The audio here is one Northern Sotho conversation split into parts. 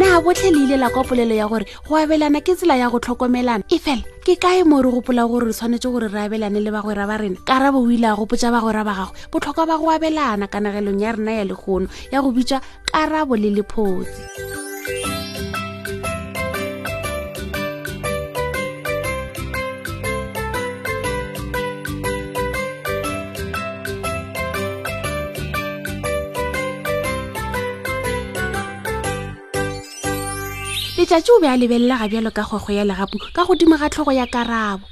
na botlhe le ile la kwa polelo ya gore go abelana ke tsela ya go tlhokomelana e fela ke kae mo re gopola gore re tshwanetse gore re abelane le bagwera ba rena ka rabo o ile a gopotsa bagwera ba gagwe botlhokwa ba go abelana kanagelong ya rena ya legono ya go bitsa karabo le lephotse letšatši o be a lebelela ga bjalo ka kgwekgo ya legapu ka godimo ga tlhogo ya karabo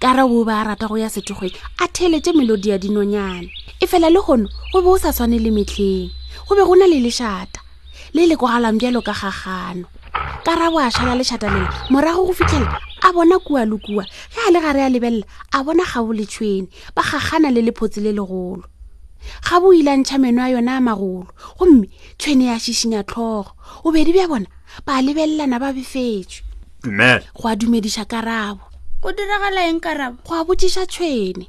ka ra o be a rata go ya sethogeng a theeletše melodi ya dinonyane e fela le gono go be o sa tshwane le metlheng go be go na le lešata le le kogalang bjalo ka gagano ka ra bo a šala lešata lela morago go fitlhela a bona kua le kua ge a le gare a lebelela a bona gabo le tšhweni ba gagana le lephotsi le legolo gabo o ile a ntšha meno a yona a magolo gomme tšhweni ya šišinya tlhogo bobedi bja bona ba lebelelana ba befetswe dumela go a dumediša karabo go diragala eng karabo go a botšiša tshwene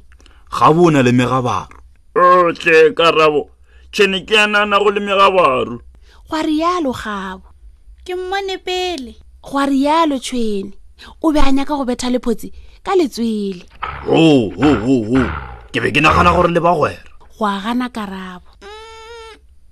ga bona le megabaro otlhe karabo tshwene ke ya nana go le megabaro go a rialo gabo ke mmone pele go a rialo tshwene o be a nyaka go betha lephotsi ka letswele ho ho ho ho ke be ke nagana gore le bagwera go a gana karabo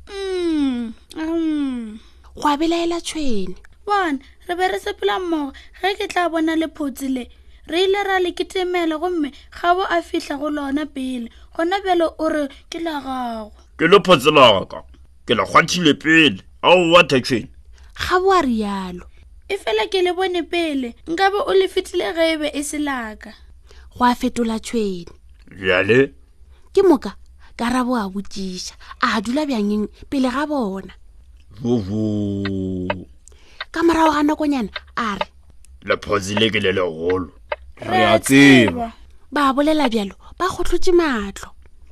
mm, mm. go a belaela tshwene bona re be re sepela mmogo ge ke tla bona lephotse le re ile ra le ketemela gomme ga bo a fihla go lona pele gona bjalo o re ke la gago ke lephotse laka ke le kgwathile pele ao wa thatšweng ga bo a rialo e fela ke le bone pele nkabe o le fetile ge e be e se laka go a fetola tshwene bjale ke moka karabo a botšiša a dula bjangeng pele ga bona vovo ka morago ga nakonyana a re lephozi le ke le legolo re a tseba ba bolela bjalo ba kgotlhotše matlho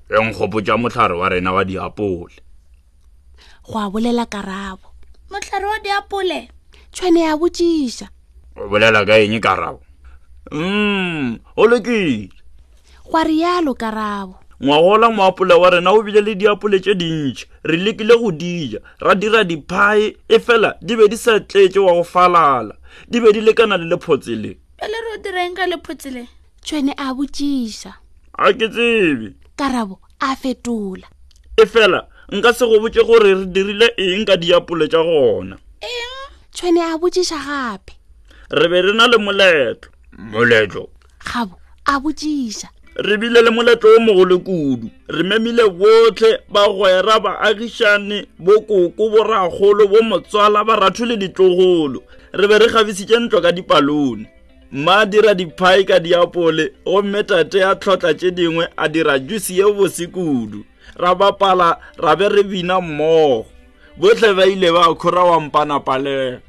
re nkgopotša mohlare wa rena wa diapole go a bolela karabo motlhare wa diapole tshwane ya botšiša o bolela ka eng karabo um o lokile go a rialo karabo ngwagola moapola wa rena o bile le diapole tše dintši re lekile go dija ra dira diphae e fela di be di sa tletse wa go falala di be di lekana le lephotse le pele ro direng ka lephotse le tšhwene a botšiša a ke tsebe karabo a fetola e fela nka se go botse gore re dirile eng ka diapole tša gona eng tshwane a botšiša gape re be re na le moletlo moletlo gabo a botšiša re bile le moletlo o mogolo kudu re memile botlhe bagwera baagišane bokoko boragolo bo motswala baratho le ditlogolo re be re gabisitše ntlo ka dipalone mma a dira diphai ka diapole gomme tate a tlhotla tše dingwe a dira jusi ye bose kudu ra bapala ra be re bina mmogo botlhe ba ile ba khora wa mpana palega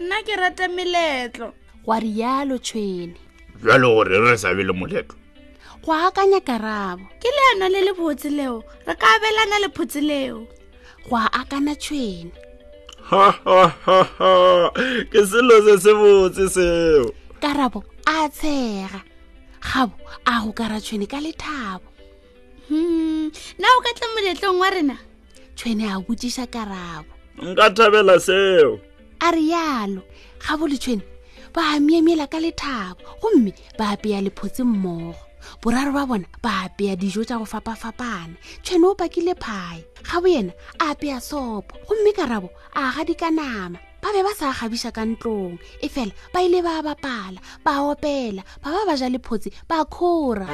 nna ke rata meletlo gwa rialo tshwene jalo gore re sa be le moletlo go akanya karabo ke leano le le botse leo re ka abelana lephotse leo go a akana tšhwene ke selo se se botse seo karabo a tshega gabo a go kara tšhwene ka lethabo hmm, na o ka tla moletlong wa rena tšhwene a botsiša karabo nka thabela seo a re yalo ga boletšhweni ba amiamiela ka lethabo gomme ba apeya lephotse mmogo boraro ba bona ba apeya dijo tša go fapafapana tšhwene o pakile phae ga bo yena a apeya sopo gomme karabo a ga di ka nama ba be ba sa kgabiša ka ntlong e fela ba ile ba bapala ba opela ba ba ba ja lephotse ba khora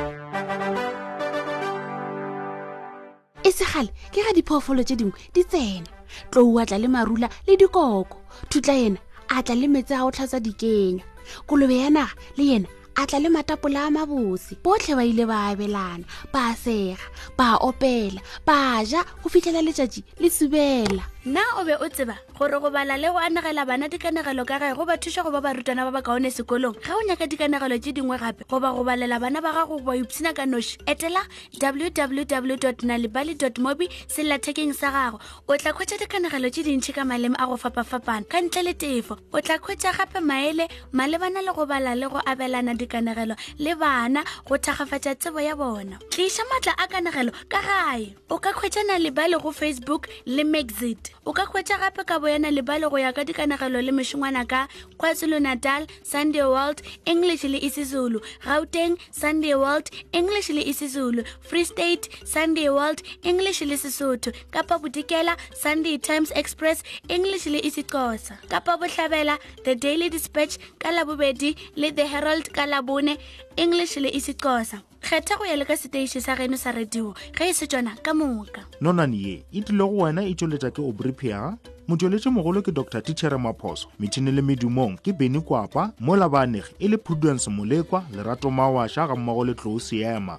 e segale ke ga diphoofolo tše dingwe di tsena tlou a tla le marula le dikoko thutla yena a tla le metse a go tlhatsa dikenya kolobe ya naga le yena a tla le matapola a mabose botlhe ba ile ba abelana ba sega ba opela ba ja go fitlhela letšatši le subela na o be o tseba gore go bala le go anegela bana dikanegelo ka ge go ba thuša go ba barutwana ba ba kaone sekolong ga o nyaka dikanegelo tše dingwe gape goba go balela bana ba gago go ba ipshina ka noši etela www nalebale mobi sellathekeng sa gago o tla khwetša dikanegelo tše dintšhi ka maleme a go fapafapana ka ntle le tefo o tla khwetša gape maele malebana le go bala le go abelana dikanegelo le bana go thakgafatša tsebo ya bona tliša maatla a kanegelo ka gae o ka khwetša nalebale go facebook le maxit o ka khwetša gape ka boyana lebale go ya ka dikanegelo le mešongwana ka kwazulu natal Sunday World, English le isiZulu, Gauteng, Sunday World, English le isiZulu, Free State, Sunday World, English le Sesotho, Kapa Bodikela, Sunday Times Express, English le isiXhosa, Kapa Bohlabela, The Daily Dispatch ka Labobedi le The Herald ka Labone, English le isiXhosa. kgetha go ya le ka seteiši sa geno sa radio ge e se tsona ka moka nonane ye e tlile go wena e tšweletša ke obripia motšweletši mogolo ke dr tichere maphoso methini le medumong ke beny kwapa mola baanegi e le prudence molekwa lerato mawaša ga mmogo le tlou seema